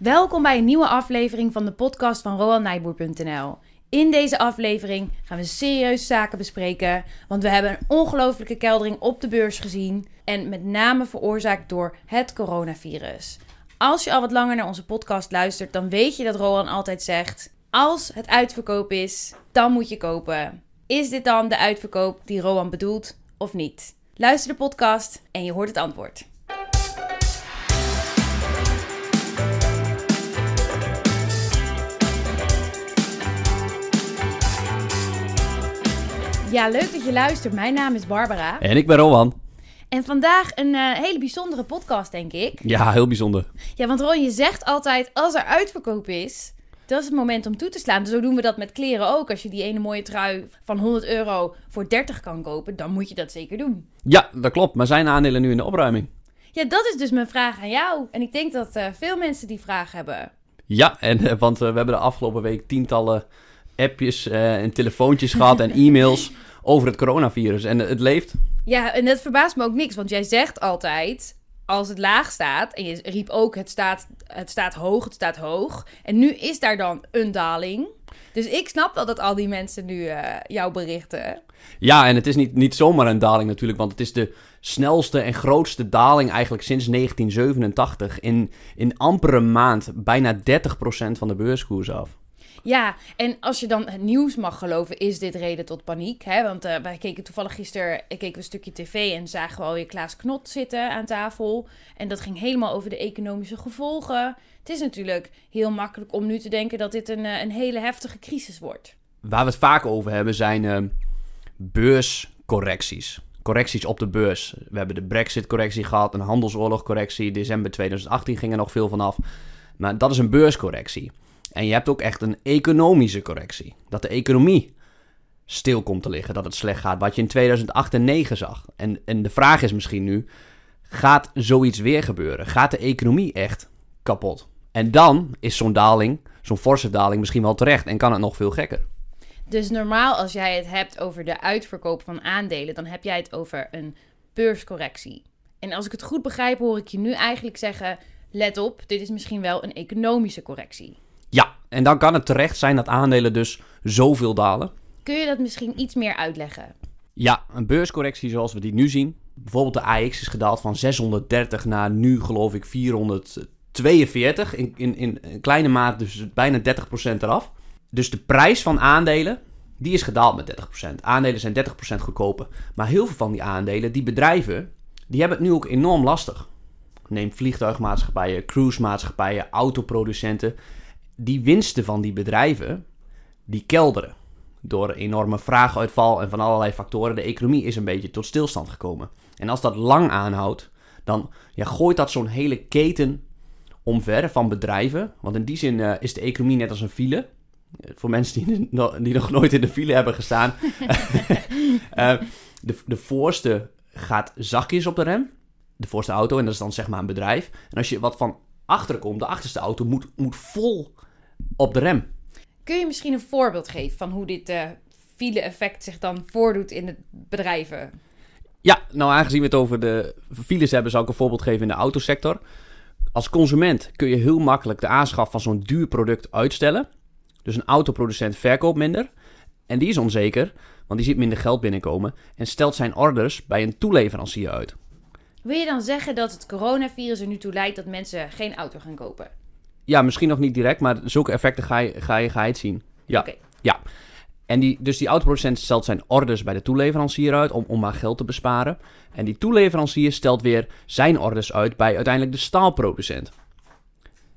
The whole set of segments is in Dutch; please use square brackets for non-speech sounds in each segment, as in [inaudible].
Welkom bij een nieuwe aflevering van de podcast van RoanNijboer.nl. In deze aflevering gaan we serieus zaken bespreken, want we hebben een ongelofelijke keldering op de beurs gezien en met name veroorzaakt door het coronavirus. Als je al wat langer naar onze podcast luistert, dan weet je dat Roan altijd zegt: als het uitverkoop is, dan moet je kopen. Is dit dan de uitverkoop die Roan bedoelt of niet? Luister de podcast en je hoort het antwoord. Ja, leuk dat je luistert. Mijn naam is Barbara. En ik ben Rowan. En vandaag een eh, hele bijzondere podcast, denk ik. Ja, heel bijzonder. Ja, want Ron, je zegt altijd, als er uitverkoop is, dat is het moment om toe te slaan. Zo doen we dat met kleren ook. Als je die ene mooie trui van 100 euro voor 30 kan kopen, dan moet je dat zeker doen. Ja, dat klopt. Maar zijn aandelen nu in de opruiming? Ja, dat is dus mijn vraag aan jou. En ik denk dat eh, veel mensen die vraag hebben. Ja, en, eh, want we hebben de afgelopen week tientallen appjes en telefoontjes gehad en e-mails [laughs] over het coronavirus. En het leeft. Ja, en dat verbaast me ook niks, want jij zegt altijd, als het laag staat, en je riep ook, het staat, het staat hoog, het staat hoog. En nu is daar dan een daling. Dus ik snap wel dat al die mensen nu uh, jou berichten. Ja, en het is niet, niet zomaar een daling natuurlijk, want het is de snelste en grootste daling eigenlijk sinds 1987. In, in amper een maand bijna 30% van de beurskoers af. Ja, en als je dan het nieuws mag geloven, is dit reden tot paniek. Hè? Want uh, wij keken toevallig gisteren keken we een stukje tv en zagen we alweer Klaas Knot zitten aan tafel. En dat ging helemaal over de economische gevolgen. Het is natuurlijk heel makkelijk om nu te denken dat dit een, een hele heftige crisis wordt. Waar we het vaak over hebben zijn uh, beurscorrecties. Correcties op de beurs. We hebben de Brexit-correctie gehad, een handelsoorlog-correctie. December 2018 ging er nog veel vanaf. Maar dat is een beurscorrectie. En je hebt ook echt een economische correctie. Dat de economie stil komt te liggen, dat het slecht gaat. Wat je in 2008 en 2009 zag. En, en de vraag is misschien nu, gaat zoiets weer gebeuren? Gaat de economie echt kapot? En dan is zo'n daling, zo'n forse daling misschien wel terecht en kan het nog veel gekker. Dus normaal als jij het hebt over de uitverkoop van aandelen, dan heb jij het over een beurscorrectie. En als ik het goed begrijp, hoor ik je nu eigenlijk zeggen: let op, dit is misschien wel een economische correctie. Ja, en dan kan het terecht zijn dat aandelen dus zoveel dalen. Kun je dat misschien iets meer uitleggen? Ja, een beurscorrectie zoals we die nu zien. Bijvoorbeeld de AX is gedaald van 630 naar nu geloof ik 442. In, in, in een kleine maat dus bijna 30% eraf. Dus de prijs van aandelen, die is gedaald met 30%. Aandelen zijn 30% goedkoper. Maar heel veel van die aandelen, die bedrijven, die hebben het nu ook enorm lastig. Neem vliegtuigmaatschappijen, cruisemaatschappijen, autoproducenten die winsten van die bedrijven, die kelderen. Door enorme vraaguitval en van allerlei factoren. De economie is een beetje tot stilstand gekomen. En als dat lang aanhoudt, dan ja, gooit dat zo'n hele keten omver van bedrijven. Want in die zin uh, is de economie net als een file. Voor mensen die, [laughs] die nog nooit in de file hebben gestaan. uh, [laughs] de, de voorste gaat zachtjes op de rem. De voorste auto, en dat is dan zeg maar een bedrijf. En als je wat van achter komt, de achterste auto moet, moet vol op de rem. Kun je misschien een voorbeeld geven van hoe dit uh, file-effect zich dan voordoet in de bedrijven? Ja, nou aangezien we het over de files hebben, zal ik een voorbeeld geven in de autosector. Als consument kun je heel makkelijk de aanschaf van zo'n duur product uitstellen. Dus een autoproducent verkoopt minder. En die is onzeker, want die ziet minder geld binnenkomen en stelt zijn orders bij een toeleverancier uit. Wil je dan zeggen dat het coronavirus er nu toe leidt dat mensen geen auto gaan kopen? Ja, misschien nog niet direct, maar zulke effecten ga je, ga je, ga je het zien. Ja. Okay. ja. En die, dus die autoproducent stelt zijn orders bij de toeleverancier uit om, om maar geld te besparen. En die toeleverancier stelt weer zijn orders uit bij uiteindelijk de staalproducent.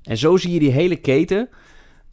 En zo zie je die hele keten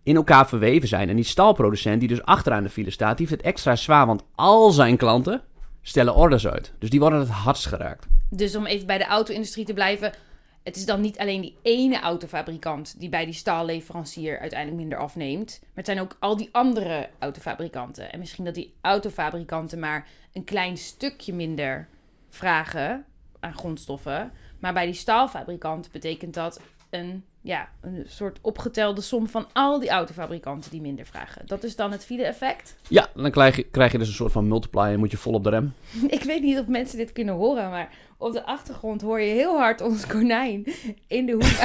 in elkaar verweven zijn. En die staalproducent die dus achteraan de file staat, die heeft het extra zwaar, want al zijn klanten stellen orders uit. Dus die worden het hardst geraakt. Dus om even bij de auto-industrie te blijven, het is dan niet alleen die ene autofabrikant die bij die staalleverancier uiteindelijk minder afneemt. Maar het zijn ook al die andere autofabrikanten. En misschien dat die autofabrikanten maar een klein stukje minder vragen aan grondstoffen. Maar bij die staalfabrikant betekent dat een ja, een soort opgetelde som van al die autofabrikanten die minder vragen. Dat is dan het file-effect. Ja, dan krijg je, krijg je dus een soort van multiplier en moet je vol op de rem. [laughs] Ik weet niet of mensen dit kunnen horen, maar op de achtergrond hoor je heel hard ons konijn in de hoek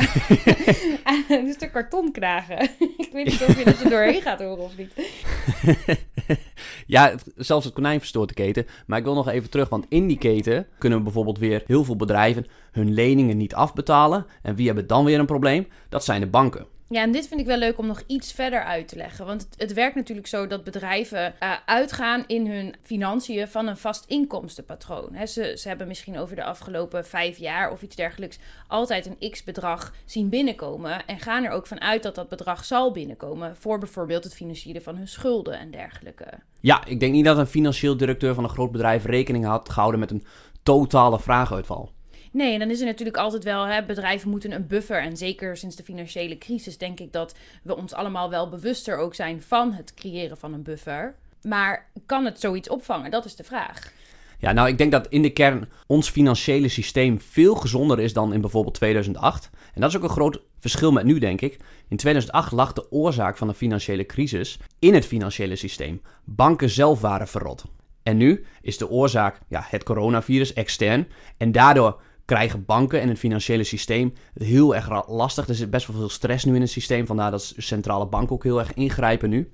[laughs] aan een stuk karton knagen. [laughs] Ik weet niet of je dat er doorheen gaat horen of niet. [laughs] ja, het- zelfs het konijn verstoort de keten. Maar ik wil nog even terug, want in die keten kunnen bijvoorbeeld weer heel veel bedrijven hun leningen niet afbetalen. En wie hebben dan weer een probleem? Dat zijn de banken. Ja, en dit vind ik wel leuk om nog iets verder uit te leggen. Want het, het werkt natuurlijk zo dat bedrijven eh, uitgaan in hun financiën van een vast inkomstenpatroon. Ze, ze hebben misschien over de afgelopen vijf jaar of iets dergelijks altijd een x-bedrag zien binnenkomen. En gaan er ook vanuit dat dat bedrag zal binnenkomen voor bijvoorbeeld het financieren van hun schulden en dergelijke. Ja, ik denk niet dat een financieel directeur van een groot bedrijf rekening had gehouden met een totale vraaguitval. Nee, en dan is er natuurlijk altijd wel, hè, bedrijven moeten een buffer. En zeker sinds de financiële crisis denk ik dat we ons allemaal wel bewuster ook zijn van het creëren van een buffer. Maar kan het zoiets opvangen? Dat is de vraag. Ja, nou, ik denk dat in de kern ons financiële systeem veel gezonder is dan in bijvoorbeeld 2008. En dat is ook een groot verschil met nu, denk ik. In 2008 lag de oorzaak van de financiële crisis in het financiële systeem. Banken zelf waren verrot. En nu is de oorzaak ja, het coronavirus extern. En daardoor krijgen banken en het financiële systeem het heel erg lastig. Er zit best wel veel stress nu in het systeem. Vandaar dat centrale banken ook heel erg ingrijpen nu.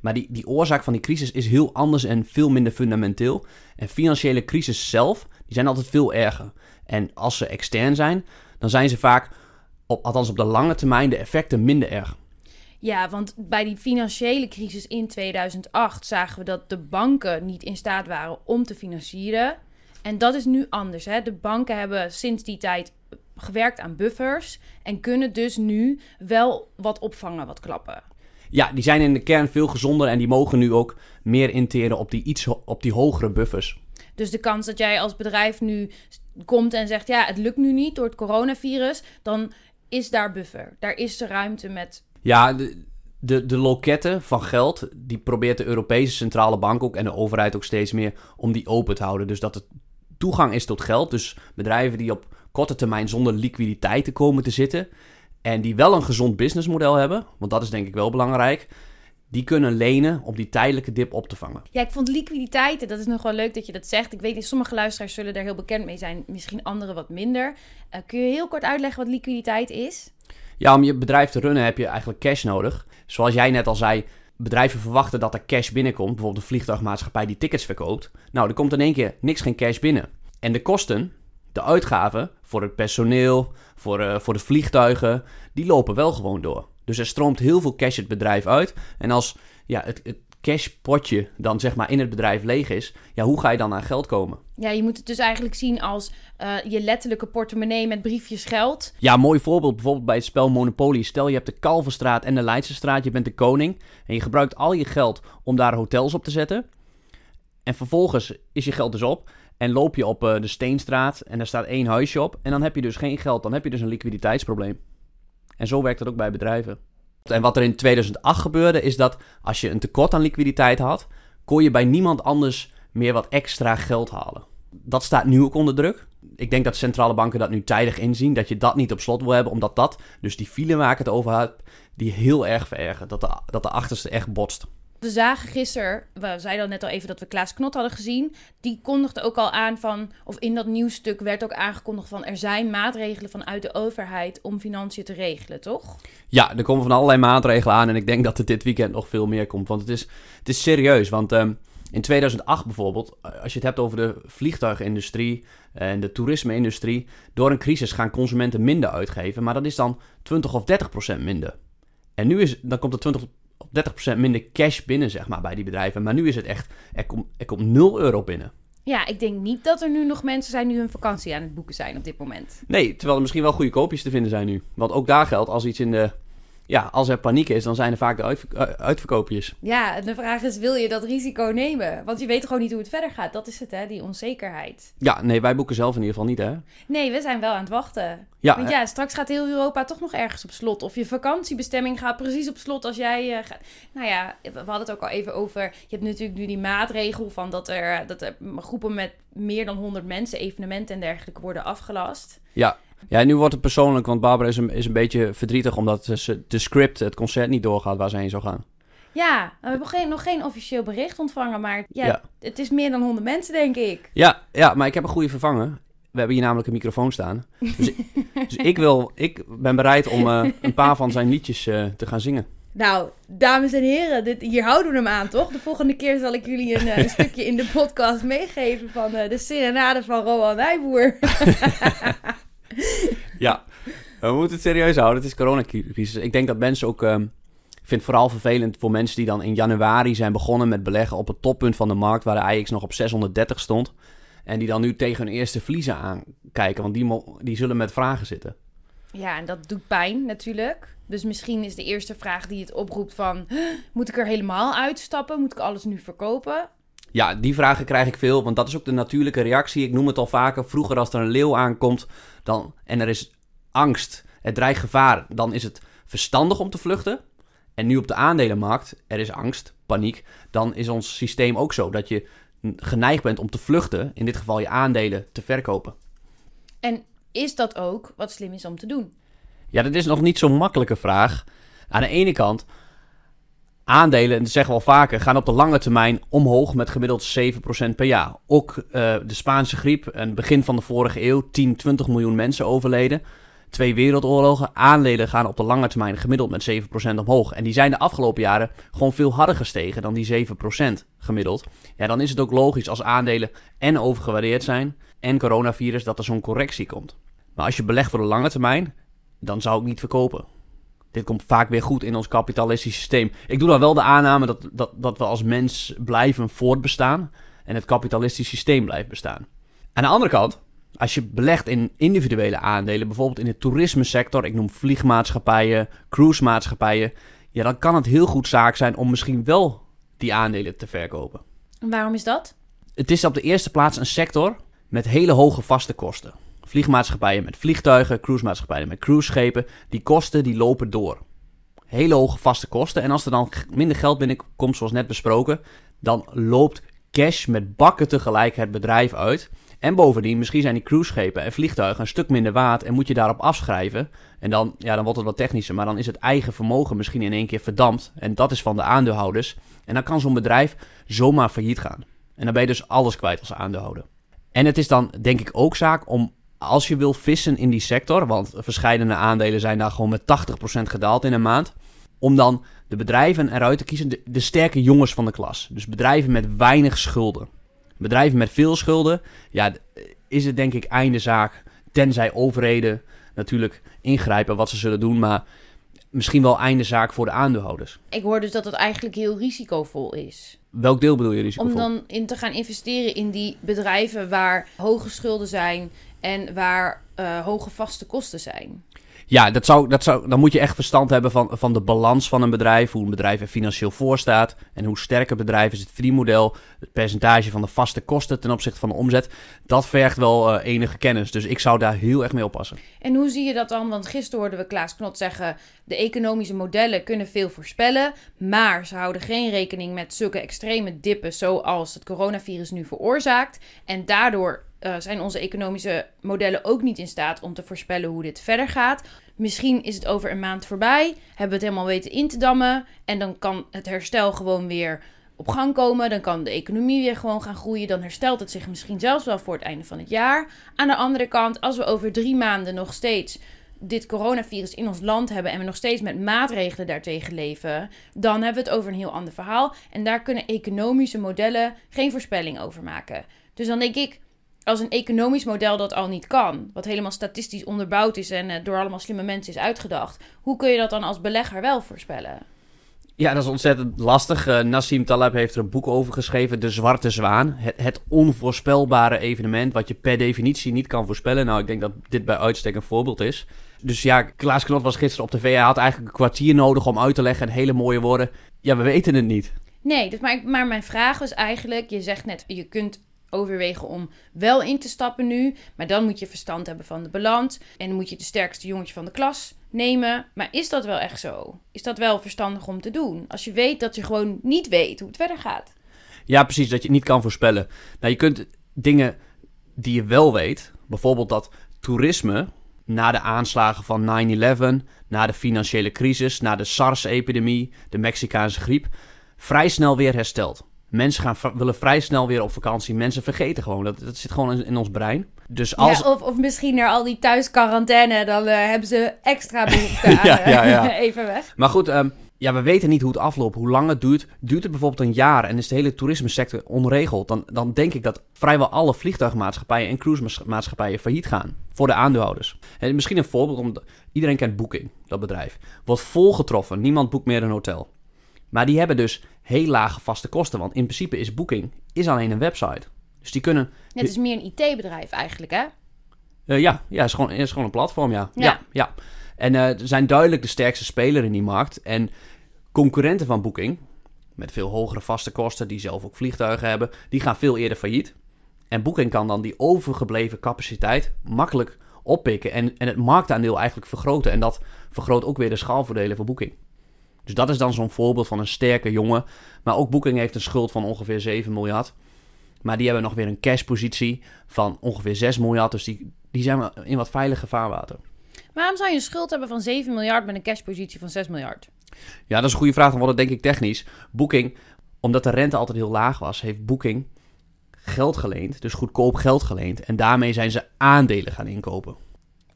Maar die, die oorzaak van die crisis is heel anders en veel minder fundamenteel. En financiële crisis zelf, die zijn altijd veel erger. En als ze extern zijn, dan zijn ze vaak, op, althans op de lange termijn, de effecten minder erg. Ja, want bij die financiële crisis in 2008 zagen we dat de banken niet in staat waren om te financieren. En dat is nu anders. Hè? De banken hebben sinds die tijd gewerkt aan buffers en kunnen dus nu wel wat opvangen, wat klappen. Ja, die zijn in de kern veel gezonder en die mogen nu ook meer interen op die, iets, op die hogere buffers. Dus de kans dat jij als bedrijf nu komt en zegt: ja, het lukt nu niet door het coronavirus, dan is daar buffer. Daar is de ruimte met. Ja, de, de, de loketten van geld, die probeert de Europese Centrale Bank ook en de overheid ook steeds meer om die open te houden. Dus dat het toegang is tot geld. Dus bedrijven die op korte termijn zonder liquiditeit te komen te zitten en die wel een gezond businessmodel hebben, want dat is denk ik wel belangrijk, die kunnen lenen om die tijdelijke dip op te vangen. Ja, ik vond liquiditeiten, dat is nog wel leuk dat je dat zegt. Ik weet niet, sommige luisteraars zullen daar heel bekend mee zijn, misschien anderen wat minder. Eh, kun je heel kort uitleggen wat liquiditeit is? Ja, om je bedrijf te runnen heb je eigenlijk cash nodig. Zoals jij net al zei, bedrijven verwachten dat er cash binnenkomt. Bijvoorbeeld een vliegtuigmaatschappij die tickets verkoopt. Nou, er komt in één keer niks geen cash binnen. En de kosten, de uitgaven voor het personeel, voor, eh, voor de vliegtuigen, die lopen wel gewoon door. Dus er stroomt heel veel cash het bedrijf uit. En als ja, het, het cashpotje dan zeg maar in het bedrijf leeg is, ja, hoe ga je dan aan geld komen? Ja, je moet het dus eigenlijk zien als eh, je letterlijke portemonnee met briefjes geld. Ja, mooi voorbeeld bijvoorbeeld bij het spel Monopoly. Stel je hebt de Kalverstraat en de Leidsestraat, je bent de koning en je gebruikt al je geld om daar hotels op te zetten. En vervolgens is je geld dus op en loop je op eh, de Steenstraat en daar staat één huisje op en dan heb je dus geen geld, dan heb je dus een liquiditeitsprobleem. En zo werkt dat ook bij bedrijven. En wat er in 2008 gebeurde is dat als je een tekort aan liquiditeit had, kon je bij niemand anders meer wat extra geld halen. Dat staat nu ook onder druk. Ik denk dat centrale banken dat nu tijdig inzien. Dat je dat niet op slot wil hebben. Omdat dat, dus die file waar ik het over had, die heel erg verergert. Dat de, dat de achterste echt botst. We zagen gisteren, we zeiden al net al even dat we Klaas Knot hadden gezien. Die kondigde ook al aan van, of in dat nieuwsstuk werd ook aangekondigd van... er zijn maatregelen vanuit de overheid om financiën te regelen, toch? Ja, er komen van allerlei maatregelen aan. En ik denk dat er dit weekend nog veel meer komt. Want het is, het is serieus. Want ehm, in 2008 bijvoorbeeld, als je het hebt over de vliegtuigindustrie en de toerisme-industrie. Door een crisis gaan consumenten minder uitgeven. Maar dat is dan 20 of 30 procent minder. En nu is, dan komt er 20 of 30 procent minder cash binnen, zeg maar, bij die bedrijven. Maar nu is het echt, er komt, er komt 0 euro binnen. Ja, ik denk niet dat er nu nog mensen zijn die hun vakantie aan het boeken zijn op dit moment. Nee, terwijl er misschien wel goede koopjes te vinden zijn nu. Want ook daar geldt, als iets in de... Ja, als er paniek is, dan zijn er vaak de uh, uitverkoopjes. Ja, de vraag is, wil je dat risico nemen? Want je weet gewoon niet hoe het verder gaat. Dat is het, hè, die onzekerheid. Ja, nee, wij boeken zelf in ieder geval niet, hè? Nee, we zijn wel aan het wachten. Ja, Want ja, straks gaat heel Europa toch nog ergens op slot. Of je vakantiebestemming gaat precies op slot als jij eh, gaat. Nou ja, we hadden het ook al even over. Je hebt natuurlijk nu die maatregel van dat er, dat er groepen met meer dan 100 mensen, evenementen en dergelijke worden afgelast. Ja. Ja, nu wordt het persoonlijk, want Barbara is een, is een beetje verdrietig omdat ze, de script, het concert niet doorgaat waar ze heen zou gaan. Ja, we hebben geen, nog geen officieel bericht ontvangen, maar ja, Ja. het is meer dan 100 mensen, denk ik. Ja, ja, maar ik heb een goede vervanger. We hebben hier namelijk een microfoon staan. Dus, [laughs] dus ik, wil, ik ben bereid om eh, een paar van zijn liedjes eh, te gaan zingen. Nou, dames en heren, dit, hier houden we hem aan, toch? De volgende keer zal ik jullie een, eh, een stukje in de podcast meegeven van de serenade van Roald Nijboer. [laughs] Ja, we moeten het serieus houden. Het is coronacrisis. Ik denk dat mensen ook... ehm, ik vind het vooral vervelend voor mensen die dan in januari zijn begonnen met beleggen op het toppunt van de markt, waar de AX nog op 630 stond. En die dan nu tegen hun eerste verliezen aankijken, want die, die zullen met vragen zitten. Ja, en dat doet pijn natuurlijk. Dus misschien is de eerste vraag die het oproept van... "Huh, Moet ik er helemaal uitstappen? Moet ik alles nu verkopen? Ja, die vragen krijg ik veel, want dat is ook de natuurlijke reactie. Ik noem het al vaker. Vroeger als er een leeuw aankomt dan, en er is angst, er dreigt gevaar, dan is het verstandig om te vluchten. En nu op de aandelenmarkt, er is angst, paniek, dan is ons systeem ook zo dat je geneigd bent om te vluchten, in dit geval je aandelen te verkopen. En is dat ook wat slim is om te doen? Ja, dat is nog niet zo'n makkelijke vraag. Aan de ene kant, aandelen, en dat zeggen we al vaker, gaan op de lange termijn omhoog met gemiddeld 7% per jaar. Ook eh, de Spaanse griep, en het begin van de vorige eeuw, 10, 20 miljoen mensen overleden. Twee wereldoorlogen, aandelen gaan op de lange termijn gemiddeld met 7% omhoog. En die zijn de afgelopen jaren gewoon veel harder gestegen dan die 7% gemiddeld. Ja, dan is het ook logisch als aandelen en overgewaardeerd zijn en coronavirus dat er zo'n correctie komt. Maar als je belegt voor de lange termijn, dan zou ik niet verkopen. Dit komt vaak weer goed in ons kapitalistische systeem. Ik doe dan wel de aanname dat, dat, dat we als mens blijven voortbestaan en het kapitalistische systeem blijft bestaan. Aan de andere kant, als je belegt in individuele aandelen, bijvoorbeeld in de toerismesector, ik noem vliegmaatschappijen, cruisemaatschappijen, ja, dan kan het heel goed zaak zijn om misschien wel die aandelen te verkopen. En waarom is dat? Het is op de eerste plaats een sector met hele hoge vaste kosten. Vliegmaatschappijen met vliegtuigen, cruisemaatschappijen met cruiseschepen. Die kosten die lopen door. Hele hoge vaste kosten. En als er dan minder geld binnenkomt, zoals net besproken, dan loopt cash met bakken tegelijk het bedrijf uit. En bovendien, misschien zijn die cruiseschepen en vliegtuigen een stuk minder waard en moet je daarop afschrijven. En dan, ja, dan wordt het wat technischer, maar dan is het eigen vermogen misschien in één keer verdampt. En dat is van de aandeelhouders. En dan kan zo'n bedrijf zomaar failliet gaan. En dan ben je dus alles kwijt als aandeelhouder. En het is dan denk ik ook zaak om, als je wil vissen in die sector, want verschillende aandelen zijn daar gewoon met 80% gedaald in een maand, om dan de bedrijven eruit te kiezen, de, de sterke jongens van de klas. Dus bedrijven met weinig schulden. Bedrijven met veel schulden, ja, is het denk ik einde zaak, tenzij overheden natuurlijk ingrijpen wat ze zullen doen, maar misschien wel einde zaak voor de aandeelhouders. Ik hoor dus dat het eigenlijk heel risicovol is. Welk deel bedoel je Om risicovol? dan in te gaan investeren in die bedrijven waar hoge schulden zijn en waar eh, hoge vaste kosten zijn. Ja, dat zou, dat zou, dan moet je echt verstand hebben van, van de balans van een bedrijf. Hoe een bedrijf er financieel voor staat. En hoe sterk het bedrijf is. Het verdienmodel. Het percentage van de vaste kosten ten opzichte van de omzet. Dat vergt wel eh, enige kennis. Dus ik zou daar heel erg mee oppassen. En hoe zie je dat dan? Want gisteren hoorden we Klaas Knot zeggen... de economische modellen kunnen veel voorspellen... maar ze houden geen rekening met zulke extreme dippen... zoals het coronavirus nu veroorzaakt. En daardoor eh, zijn onze economische modellen ook niet in staat... om te voorspellen hoe dit verder gaat. Misschien is het over een maand voorbij... hebben we het helemaal weten in te dammen... en dan kan het herstel gewoon weer op gang komen. Dan kan de economie weer gewoon gaan groeien. Dan herstelt het zich misschien zelfs wel voor het einde van het jaar. Aan de andere kant, als we over drie maanden nog steeds dit coronavirus in ons land hebben en we nog steeds met maatregelen daartegen leven, dan hebben we het over een heel ander verhaal. En daar kunnen economische modellen geen voorspelling over maken. Dus dan denk ik, als een economisch model dat al niet kan, wat helemaal statistisch onderbouwd is en eh, door allemaal slimme mensen is uitgedacht, hoe kun je dat dan als belegger wel voorspellen? Ja, dat is ontzettend lastig. Eh, Nassim Taleb heeft er een boek over geschreven. De Zwarte Zwaan. Het, het onvoorspelbare evenement. Wat je per definitie niet kan voorspellen. Nou, ik denk dat dit bij uitstek een voorbeeld is. Dus ja, Klaas Knot was gisteren op tv. Hij had eigenlijk een kwartier nodig om uit te leggen. En hele mooie woorden. Ja, we weten het niet. Nee, dus maar, maar mijn vraag was eigenlijk: je zegt net, je kunt overwegen om wel in te stappen nu, maar dan moet je verstand hebben van de balans en dan moet je de sterkste jongetje van de klas nemen. Maar is dat wel echt zo? Is dat wel verstandig om te doen? Als je weet dat je gewoon niet weet hoe het verder gaat. Ja, precies. Dat je het niet kan voorspellen. Nou, je kunt dingen die je wel weet. Bijvoorbeeld dat toerisme na de aanslagen van 9-11, na de financiële crisis, na de SARS-epidemie, de Mexicaanse griep, vrij snel weer hersteld. Mensen gaan, willen vrij snel weer op vakantie. Mensen vergeten gewoon. Dat, dat zit gewoon in, in ons brein. Dus als... Ja, of, of misschien naar al die thuisquarantaine, dan eh, hebben ze extra behoefte [laughs] aan Ja, eh, ja, ja. [laughs] even weg. Maar goed, ehm, ja, we weten niet hoe het afloopt, hoe lang het duurt. Duurt het bijvoorbeeld een jaar en is de hele toerismesector onregeld... dan, dan denk ik dat vrijwel alle vliegtuigmaatschappijen en cruisemaatschappijen failliet gaan. Voor de aandeelhouders. En misschien een voorbeeld, om iedereen kent Booking, dat bedrijf. Wordt volgetroffen, niemand boekt meer een hotel. Maar die hebben dus heel lage vaste kosten, want in principe is Booking is alleen een website. Dus die kunnen het is meer een IT-bedrijf eigenlijk, hè? eh, ja, ja, is gewoon, is gewoon een platform, ja. Ja. Ja, ja. En eh, ze zijn duidelijk de sterkste speler in die markt. En concurrenten van Booking, met veel hogere vaste kosten, die zelf ook vliegtuigen hebben, die gaan veel eerder failliet. En Booking kan dan die overgebleven capaciteit makkelijk oppikken en, en het marktaandeel eigenlijk vergroten. En dat vergroot ook weer de schaalvoordelen voor Booking. Dus dat is dan zo'n voorbeeld van een sterke jongen. Maar ook Booking heeft een schuld van ongeveer 7 miljard. Maar die hebben nog weer een cashpositie van ongeveer 6 miljard. Dus die, die zijn in wat veilige vaarwater. Waarom zou je een schuld hebben van 7 miljard met een cashpositie van 6 miljard? Ja, dat is een goede vraag. Dan wordt het denk ik technisch. Booking, omdat de rente altijd heel laag was, heeft Booking geld geleend. Dus goedkoop geld geleend. En daarmee zijn ze aandelen gaan inkopen.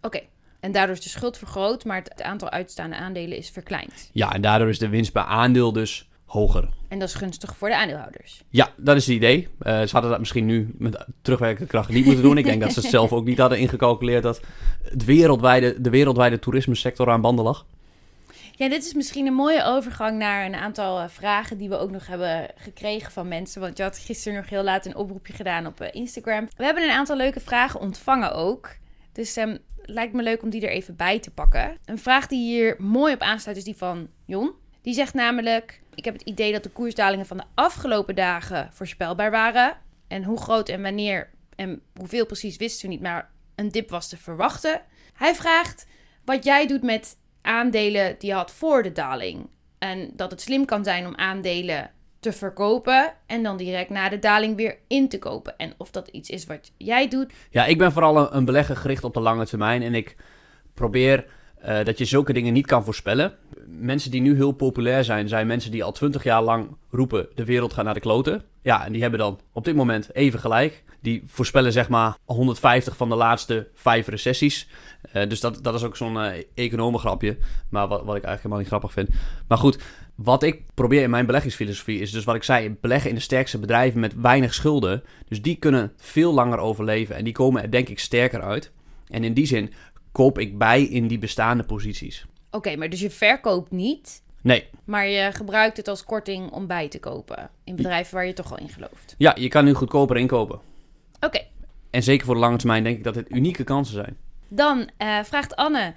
Oké, en daardoor is de schuld vergroot, maar het aantal uitstaande aandelen is verkleind. Ja, en daardoor is de winst per aandeel dus hoger. En dat is gunstig voor de aandeelhouders. Ja, dat is het idee. Eh, ze hadden dat misschien nu met terugwerkende kracht niet moeten doen. Ik denk dat ze het zelf ook niet hadden ingecalculeerd dat het wereldwijde, de wereldwijde toerismesector aan banden lag. Ja, dit is misschien een mooie overgang naar een aantal eh, vragen die we ook nog hebben gekregen van mensen. Want je had gisteren nog heel laat een oproepje gedaan op eh, Instagram. We hebben een aantal leuke vragen ontvangen ook. Dus het lijkt me leuk om die er even bij te pakken. Een vraag die hier mooi op aansluit is die van Jon. Die zegt namelijk: Ik heb het idee dat de koersdalingen van de afgelopen dagen voorspelbaar waren. En hoe groot en wanneer en hoeveel precies wisten we niet, maar een dip was te verwachten. Hij vraagt wat jij doet met aandelen die je had voor de daling. En dat het slim kan zijn om aandelen te verkopen en dan direct na de daling weer in te kopen. En of dat iets is wat jij doet. Ja, ik ben vooral een, belegger gericht op de lange termijn. En ik probeer eh, dat je zulke dingen niet kan voorspellen. Mensen die nu heel populair zijn, zijn mensen die al twintig jaar lang roepen: de wereld gaat naar de kloten. Ja, en die hebben dan op dit moment even gelijk. Die voorspellen zeg maar 150 van de laatste vijf recessies. Eh, dus dat, dat is ook zo'n eh economengrapje. Maar wat, wat ik eigenlijk helemaal niet grappig vind. Maar goed, wat ik probeer in mijn beleggingsfilosofie is dus wat ik zei: beleggen in de sterkste bedrijven met weinig schulden. Dus die kunnen veel langer overleven. En die komen er denk ik sterker uit. En in die zin koop ik bij in die bestaande posities. Oké, maar dus je verkoopt niet, Nee, maar je gebruikt het als korting om bij te kopen. In bedrijven waar je toch al in gelooft. ja, je kan nu goedkoper inkopen. Oké, En zeker voor de lange termijn denk ik dat dit unieke kansen zijn. dan eh, vraagt Anne: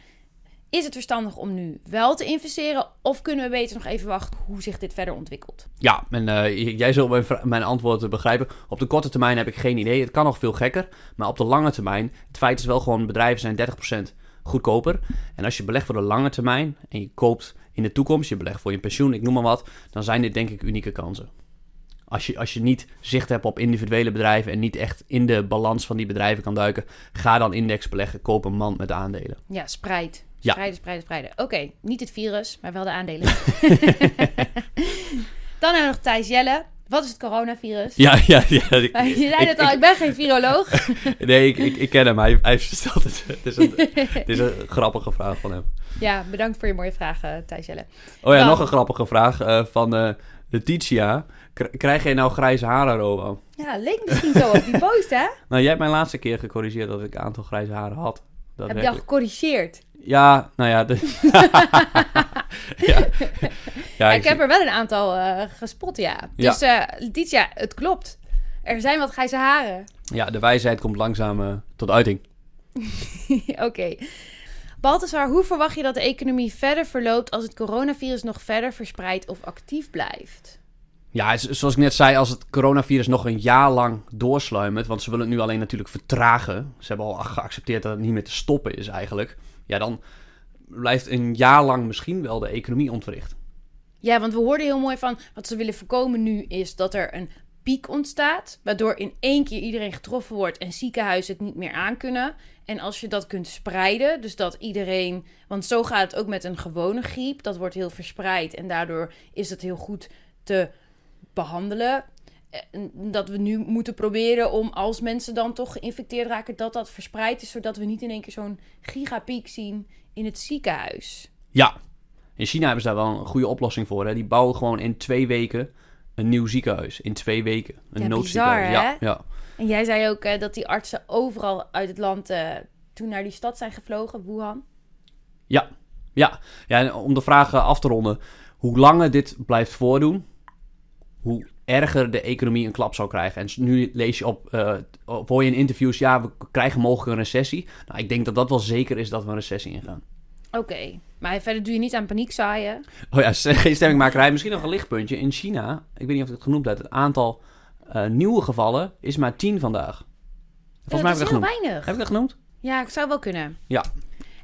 Is het verstandig om nu wel te investeren? Of kunnen we beter nog even wachten hoe zich dit verder ontwikkelt? Ja, en eh, jij zult mijn, mijn antwoord begrijpen. Op de korte termijn heb ik geen idee. Het kan nog veel gekker. Maar op de lange termijn, het feit is wel gewoon, bedrijven zijn 30% goedkoper. En als je belegt voor de lange termijn en je koopt in de toekomst, je belegt voor je pensioen, ik noem maar wat, dan zijn dit denk ik unieke kansen. Als je, als je niet zicht hebt op individuele bedrijven en niet echt in de balans van die bedrijven kan duiken, ga dan index beleggen, koop een mand met aandelen. Ja, spreid. Ja. Spreiden, spreiden, spreiden. Oké, niet het virus, maar wel de aandelen. [laughs] [laughs] Dan hebben we nog Thijs Jelle. Wat is het coronavirus? Ja, ja, ja. [laughs] ik- je zei ik- het al, ik ben geen viroloog. Nee, ik, ik, ik ken hem. Hij, hij heeft versteld het. Het is, een, het is een grappige vraag van hem. ja, bedankt voor je mooie vragen, Thijs Jelle. Oh ja, Dan- nog een grappige vraag eh, van eh Letitia. Krijg jij nou grijze haren, Robo? Ja, leek misschien zo op die post, hè? Nou, jij hebt mij laatste keer gecorrigeerd dat ik een aantal grijze haren had. Heb je al gecorrigeerd? Ja, nou ja. de- [laughs] ja. ja, ik heb er wel een aantal eh, gespot, ja. Ja. Dus eh Letitia, het klopt. Er zijn wat grijze haren. ja, de wijsheid komt langzaam eh, tot uiting. [laughs] Oké. Balthasar, hoe verwacht je dat de economie verder verloopt als het coronavirus nog verder verspreidt of actief blijft? Ja, zoals ik net zei, als het coronavirus nog een jaar lang doorsluimert, want ze willen het nu alleen natuurlijk vertragen. Ze hebben al geaccepteerd dat het niet meer te stoppen is eigenlijk. Ja, dan blijft een jaar lang misschien wel de economie ontwricht. Ja, want we hoorden heel mooi van wat ze willen voorkomen nu is dat er een piek ontstaat, waardoor in één keer iedereen getroffen wordt en ziekenhuizen het niet meer aankunnen. En als je dat kunt spreiden, dus dat iedereen, want zo gaat het ook met een gewone griep, dat wordt heel verspreid en daardoor is het heel goed te behandelen. En Dat we nu moeten proberen om als mensen dan toch geïnfecteerd raken, dat dat verspreid is, zodat we niet in één keer zo'n gigapiek zien in het ziekenhuis. Ja, in China hebben ze daar wel een goede oplossing voor. Hè? Die bouwen gewoon in twee weken een nieuw ziekenhuis. In twee weken. Een Ja, noodziekenhuis. bizar, ja, ja. En jij zei ook eh, dat die artsen overal uit het land eh, toen naar die stad zijn gevlogen, Wuhan. Ja, ja. ja en om de vraag eh, af te ronden. Hoe langer dit blijft voordoen, hoe erger de economie een klap zal krijgen. En nu lees je op, eh, op hoor je in interviews, ja, we krijgen mogelijk een recessie. Nou, ik denk dat dat wel zeker is dat we een recessie ingaan. Oké, maar verder doe je niet aan paniek zaaien. Oh ja, [laughs] geen stemmingmakerij. Misschien nog een lichtpuntje. In China, ik weet niet of ik het genoemd heb, het aantal eh, nieuwe gevallen is maar 10 vandaag. Volgens mij dat heb is ik dat heel genoemd. weinig. Heb ik dat genoemd? Ja, ik zou wel kunnen. Ja.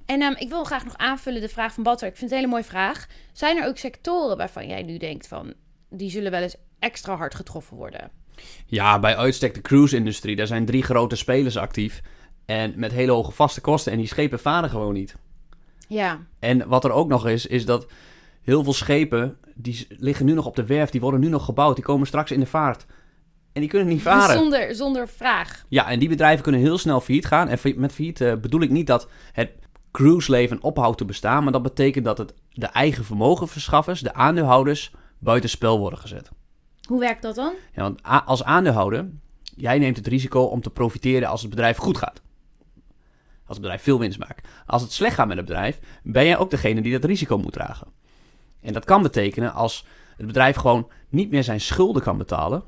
En ehm, ik wil graag nog aanvullen de vraag van Batter. Ik vind het een hele mooie vraag. Zijn er ook sectoren waarvan jij nu denkt van... die zullen wel eens extra hard getroffen worden? Ja, bij uitstek de cruise-industrie. Daar zijn drie grote spelers actief. En met hele hoge vaste kosten. En die schepen varen gewoon niet. Ja, En wat er ook nog is, is dat heel veel schepen... die liggen nu nog op de werf. Die worden nu nog gebouwd. Die komen straks in de vaart. En die kunnen niet varen. zonder, zonder vraag. Ja, en die bedrijven kunnen heel snel failliet gaan. En met failliet eh, bedoel ik niet dat het cruiseleven ophoudt te bestaan. Maar dat betekent dat het de eigen vermogenverschaffers, de aandeelhouders, buitenspel worden gezet. Hoe werkt dat dan? Ja, want als aandeelhouder, jij neemt het risico om te profiteren als het bedrijf goed gaat. Als het bedrijf veel winst maakt. Als het slecht gaat met het bedrijf, ben jij ook degene die dat risico moet dragen. En dat kan betekenen als het bedrijf gewoon niet meer zijn schulden kan betalen.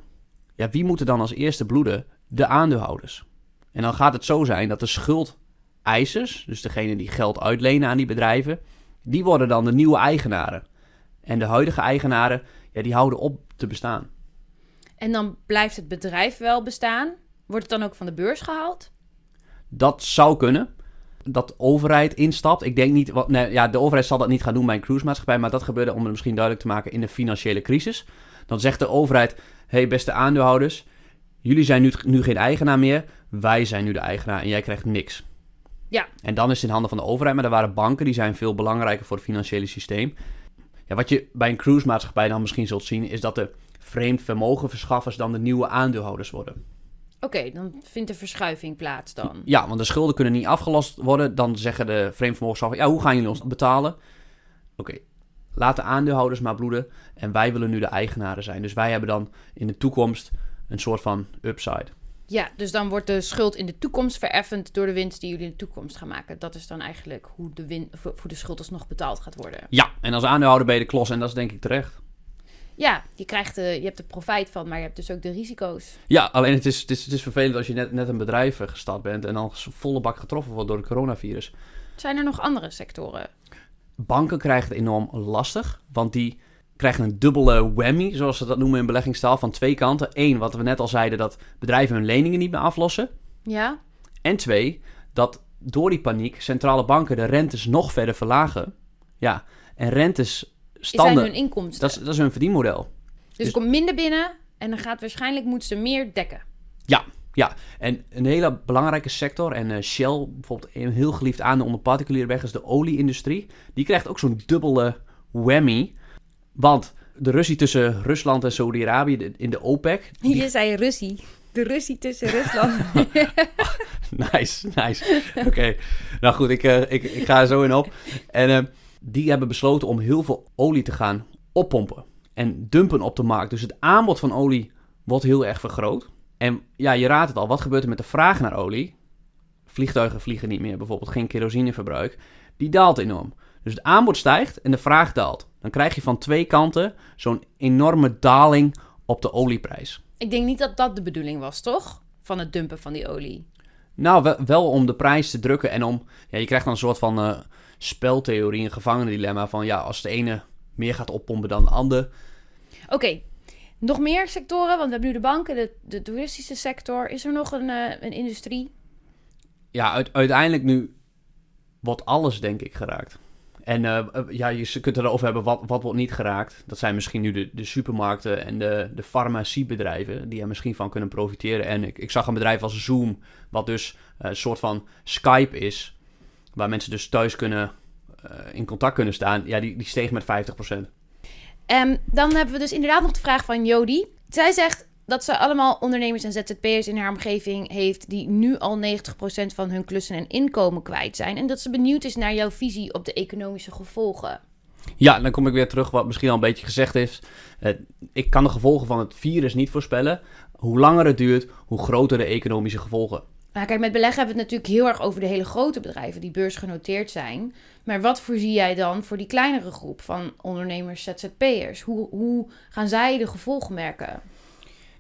Ja, wie moet er dan als eerste bloeden? De aandeelhouders. En dan gaat het zo zijn dat de schuldeisers, dus degene die geld uitlenen aan die bedrijven, die worden dan de nieuwe eigenaren. En de huidige eigenaren, ja, die houden op te bestaan. En dan blijft het bedrijf wel bestaan? Wordt het dan ook van de beurs gehaald? Dat zou kunnen. Dat de overheid instapt. Ik denk niet. Wat, nee, ja, de overheid zal dat niet gaan doen bij een cruisemaatschappij. Maar dat gebeurde om het misschien duidelijk te maken in de financiële crisis. Dan zegt de overheid: hey, beste aandeelhouders. Jullie zijn nu, nu geen eigenaar meer. Wij zijn nu de eigenaar en jij krijgt niks. Ja. En dan is het in handen van de overheid. Maar er waren banken die zijn veel belangrijker voor het financiële systeem. Ja, wat je bij een cruisemaatschappij dan misschien zult zien, is dat de vreemd vermogenverschaffers dan de nieuwe aandeelhouders worden. Oké, dan vindt de verschuiving plaats dan. Ja, want de schulden kunnen niet afgelost worden. Dan zeggen de vreemdvermogenschaffers, ja, hoe gaan jullie ons betalen? Oké, laat de aandeelhouders maar bloeden. En wij willen nu de eigenaren zijn. Dus wij hebben dan in de toekomst een soort van upside. Ja, dus dan wordt de schuld in de toekomst vereffend door de winst die jullie in de toekomst gaan maken. Dat is dan eigenlijk hoe de, win hoe de schuld alsnog betaald gaat worden. Ja, en als aandeelhouder ben je de klos en dat is denk ik terecht. Ja, je, krijgt de, je hebt er profijt van, maar je hebt dus ook de risico's. Ja, alleen het is, het is, het is vervelend als je net, net een bedrijf gestart bent en dan volle bak getroffen wordt door het coronavirus. Zijn er nog andere sectoren? Banken krijgen het enorm lastig, want die krijgen een dubbele whammy, zoals ze dat noemen in beleggingstaal, van twee kanten. Eén, wat we net al zeiden, dat bedrijven hun leningen niet meer aflossen. Ja? En twee, dat door die paniek centrale banken de rentes nog verder verlagen. Ja, en rentes Zijn standen, hun inkomsten. dat is, dat is hun verdienmodel. dus er komt minder binnen en dan gaat waarschijnlijk moeten ze meer dekken. Ja, en een hele belangrijke sector, en eh, Shell, bijvoorbeeld een heel geliefd aan onder particuliere weg, is de olieindustrie. Die krijgt ook zo'n dubbele whammy. Want de ruzie tussen Rusland en Saudi-Arabië in de OPEC. die- Je zei Russie. De Russie tussen Rusland. [laughs] Nice, nice. Oké, nou goed, ik, eh, ik, ik ga er zo in op. En eh, die hebben besloten om heel veel olie te gaan oppompen en dumpen op de markt. Dus het aanbod van olie wordt heel erg vergroot. En ja, je raadt het al, wat gebeurt er met de vraag naar olie? Vliegtuigen vliegen niet meer, bijvoorbeeld geen kerosineverbruik. Die daalt enorm. Dus het aanbod stijgt en de vraag daalt. Dan krijg je van twee kanten zo'n enorme daling op de olieprijs. Ik denk niet dat dat de bedoeling was, toch? Van het dumpen van die olie. Nou, wel, om de prijs te drukken en om... Ja, je krijgt dan een soort van eh, speltheorie, een gevangenendilemma van... Ja, als de ene meer gaat oppompen dan de ander... Oké, nog meer sectoren? Want we hebben nu de banken, de, de toeristische sector. Is er nog een, eh, een industrie? Ja, uit- uiteindelijk nu wordt alles denk ik geraakt. En uh, ja, je kunt erover hebben wat, wat wordt niet geraakt. Dat zijn misschien nu de, de supermarkten en de, de farmaciebedrijven die er misschien van kunnen profiteren. En ik, ik zag een bedrijf als Zoom, wat dus een soort van Skype is, waar mensen dus thuis kunnen in contact kunnen staan. Ja, die, die steeg met 50%. Um, dan hebben we dus inderdaad nog de vraag van Jody. Zij zegt dat ze allemaal ondernemers en ZZP'ers in haar omgeving heeft die nu al 90% van hun klussen en inkomen kwijt zijn. En dat ze benieuwd is naar jouw visie op de economische gevolgen. Ja, dan kom ik weer terug wat misschien al een beetje gezegd is. Uh, ik kan de gevolgen van het virus niet voorspellen. Hoe langer het duurt, hoe groter de economische gevolgen. Nou, kijk, met beleggen hebben we het natuurlijk heel erg over de hele grote bedrijven die beursgenoteerd zijn. Maar wat voorzie jij dan voor die kleinere groep van ondernemers, ZZP'ers? Hoe, hoe gaan zij de gevolgen merken?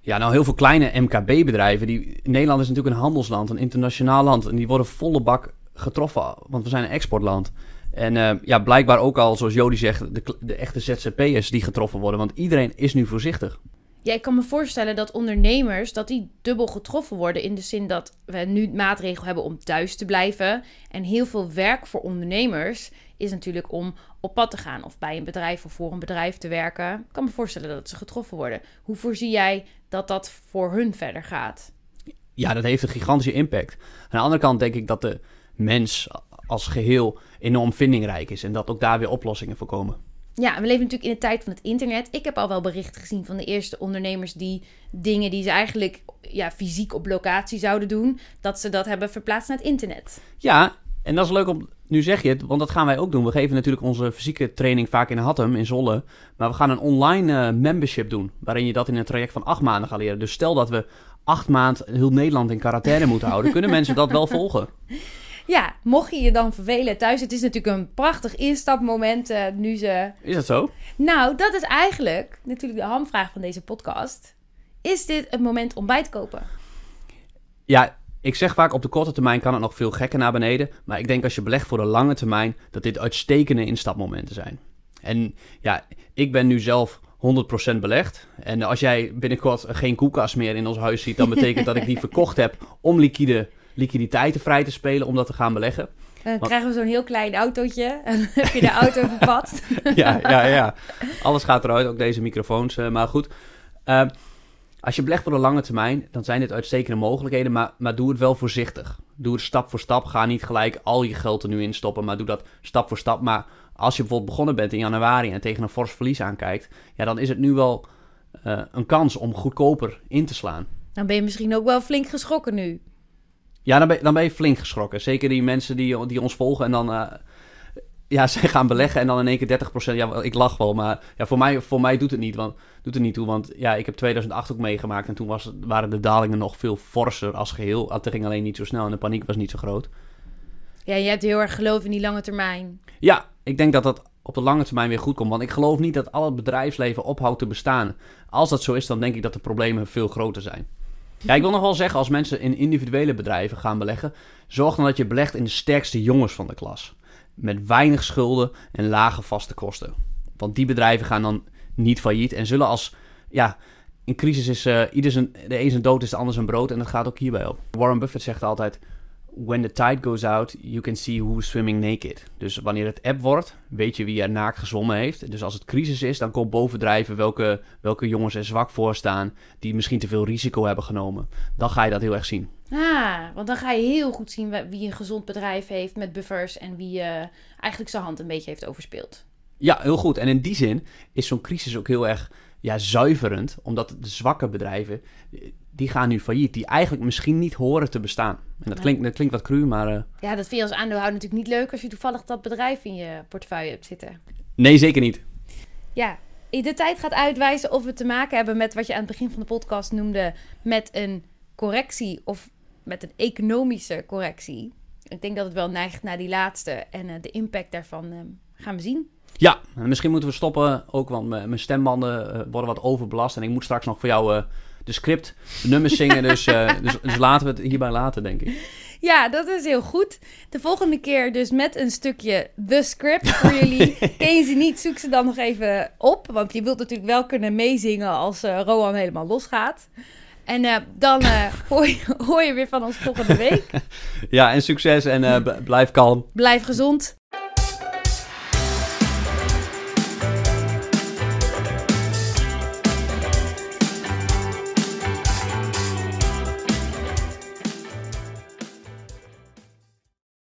Ja, nou heel veel kleine MKB-bedrijven. Die, Nederland is natuurlijk een handelsland, een internationaal land. En die worden volle bak getroffen, want we zijn een exportland. En uh, ja, blijkbaar ook al, zoals Jody zegt, de, de echte ZZP'ers die getroffen worden. Want iedereen is nu voorzichtig. Ja, ik kan me voorstellen dat ondernemers dat die dubbel getroffen worden in de zin dat we nu maatregelen hebben om thuis te blijven. En heel veel werk voor ondernemers is natuurlijk om op pad te gaan of bij een bedrijf of voor een bedrijf te werken. Ik kan me voorstellen dat ze getroffen worden. Hoe voorzie jij dat dat voor hun verder gaat? Ja, dat heeft een gigantische impact. Aan de andere kant denk ik dat de mens als geheel enorm vindingrijk is en dat ook daar weer oplossingen voor komen. Ja, we leven natuurlijk in de tijd van het internet. Ik heb al wel berichten gezien van de eerste ondernemers die dingen die ze eigenlijk ja, fysiek op locatie zouden doen, dat ze dat hebben verplaatst naar het internet. Ja, en dat is leuk om. Nu zeg je het, want dat gaan wij ook doen. We geven natuurlijk onze fysieke training vaak in Hattem, in Zolle. Maar we gaan een online uh, membership doen. Waarin je dat in een traject van acht maanden gaat leren. Dus stel dat we acht maanden heel Nederland in quarantaine [laughs] moeten houden. kunnen mensen dat wel volgen? Ja, mocht je je dan vervelen thuis. Het is natuurlijk een prachtig instapmoment uh, nu ze... Is dat zo? Nou, dat is eigenlijk natuurlijk de hamvraag van deze podcast. Is dit het moment om bij te kopen? Ja, ik zeg vaak op de korte termijn kan het nog veel gekker naar beneden. Maar ik denk als je belegt voor de lange termijn, dat dit uitstekende instapmomenten zijn. En ja, ik ben nu zelf 100% belegd. En als jij binnenkort geen koelkast meer in ons huis ziet, dan betekent dat ik die [laughs] verkocht heb om liquide liquiditeiten vrij te spelen om dat te gaan beleggen. Dan krijgen we zo'n heel klein autootje [laughs] en dan heb je de auto verpast. [laughs] ja, ja, ja. Alles gaat eruit, ook deze microfoons. Uh, maar goed, uh, als je belegt voor de lange termijn, dan zijn dit uitstekende mogelijkheden, maar, maar doe het wel voorzichtig. Doe het stap voor stap. Ga niet gelijk al je geld er nu in stoppen, maar doe dat stap voor stap. Maar als je bijvoorbeeld begonnen bent in januari en tegen een fors verlies aankijkt, ja, dan is het nu wel uh, een kans om goedkoper in te slaan. Dan ben je misschien ook wel flink geschrokken nu. Ja, dan ben, dan ben je flink geschrokken. Zeker die mensen die, die ons volgen en dan... Uh, ja, [laughs] ze gaan beleggen en dan in één keer 30%. Ja, ik lach wel, maar ja, voor, mij, voor mij doet het niet, want, doet het niet toe. Want ja, ik heb 2008 ook meegemaakt en toen was, waren de dalingen nog veel forser als geheel. Het ging alleen niet zo snel en de paniek was niet zo groot. Ja, je hebt heel erg geloof in die lange termijn. Ja, ik denk dat dat op de lange termijn weer goed komt. Want ik geloof niet dat al het bedrijfsleven ophoudt te bestaan. Als dat zo is, dan denk ik dat de problemen veel groter zijn. Ja, ik wil nog wel zeggen, als mensen in individuele bedrijven gaan beleggen, zorg dan dat je belegt in de sterkste jongens van de klas. Met weinig schulden en lage vaste kosten. Want die bedrijven gaan dan niet failliet en zullen als, ja, in crisis is uh, ieder zijn, de een zijn dood is de ander zijn brood en dat gaat ook hierbij op. Warren Buffett zegt altijd, when the tide goes out, you can see who's swimming naked. Dus wanneer het app wordt, weet je wie er naakt gezwommen heeft. Dus als het crisis is, dan komt bovendrijven welke, welke jongens er zwak voor staan, die misschien te veel risico hebben genomen. Dan ga je dat heel erg zien. Ah, want dan ga je heel goed zien wie een gezond bedrijf heeft met buffers en wie uh, eigenlijk zijn hand een beetje heeft overspeeld. Ja, heel goed. En in die zin is zo'n crisis ook heel erg ja, zuiverend, omdat de zwakke bedrijven, die gaan nu failliet, die eigenlijk misschien niet horen te bestaan. En dat, klinkt, dat klinkt wat cru, maar... Uh... Ja, dat vind je als aandeelhouder natuurlijk niet leuk als je toevallig dat bedrijf in je portefeuille hebt zitten. Nee, zeker niet. Ja, de tijd gaat uitwijzen of we te maken hebben met wat je aan het begin van de podcast noemde, met een correctie of met een economische correctie. Ik denk dat het wel neigt naar die laatste en uh, de impact daarvan uh, gaan we zien. Ja, misschien moeten we stoppen ook, want mijn stembanden uh, worden wat overbelast. En ik moet straks nog voor jou de script, de nummers zingen. dus, uh, [laughs] dus, dus, laten we het hierbij laten, denk ik. Ja, dat is heel goed. De volgende keer dus met een stukje The Script voor jullie. Ken je ze niet, zoek ze dan nog even op. Want je wilt natuurlijk wel kunnen meezingen als Rohan helemaal losgaat. En uh, dan uh, [laughs] hoor, je, hoor, je, weer van ons volgende week. ja, en succes en uh, blijf kalm. Blijf gezond.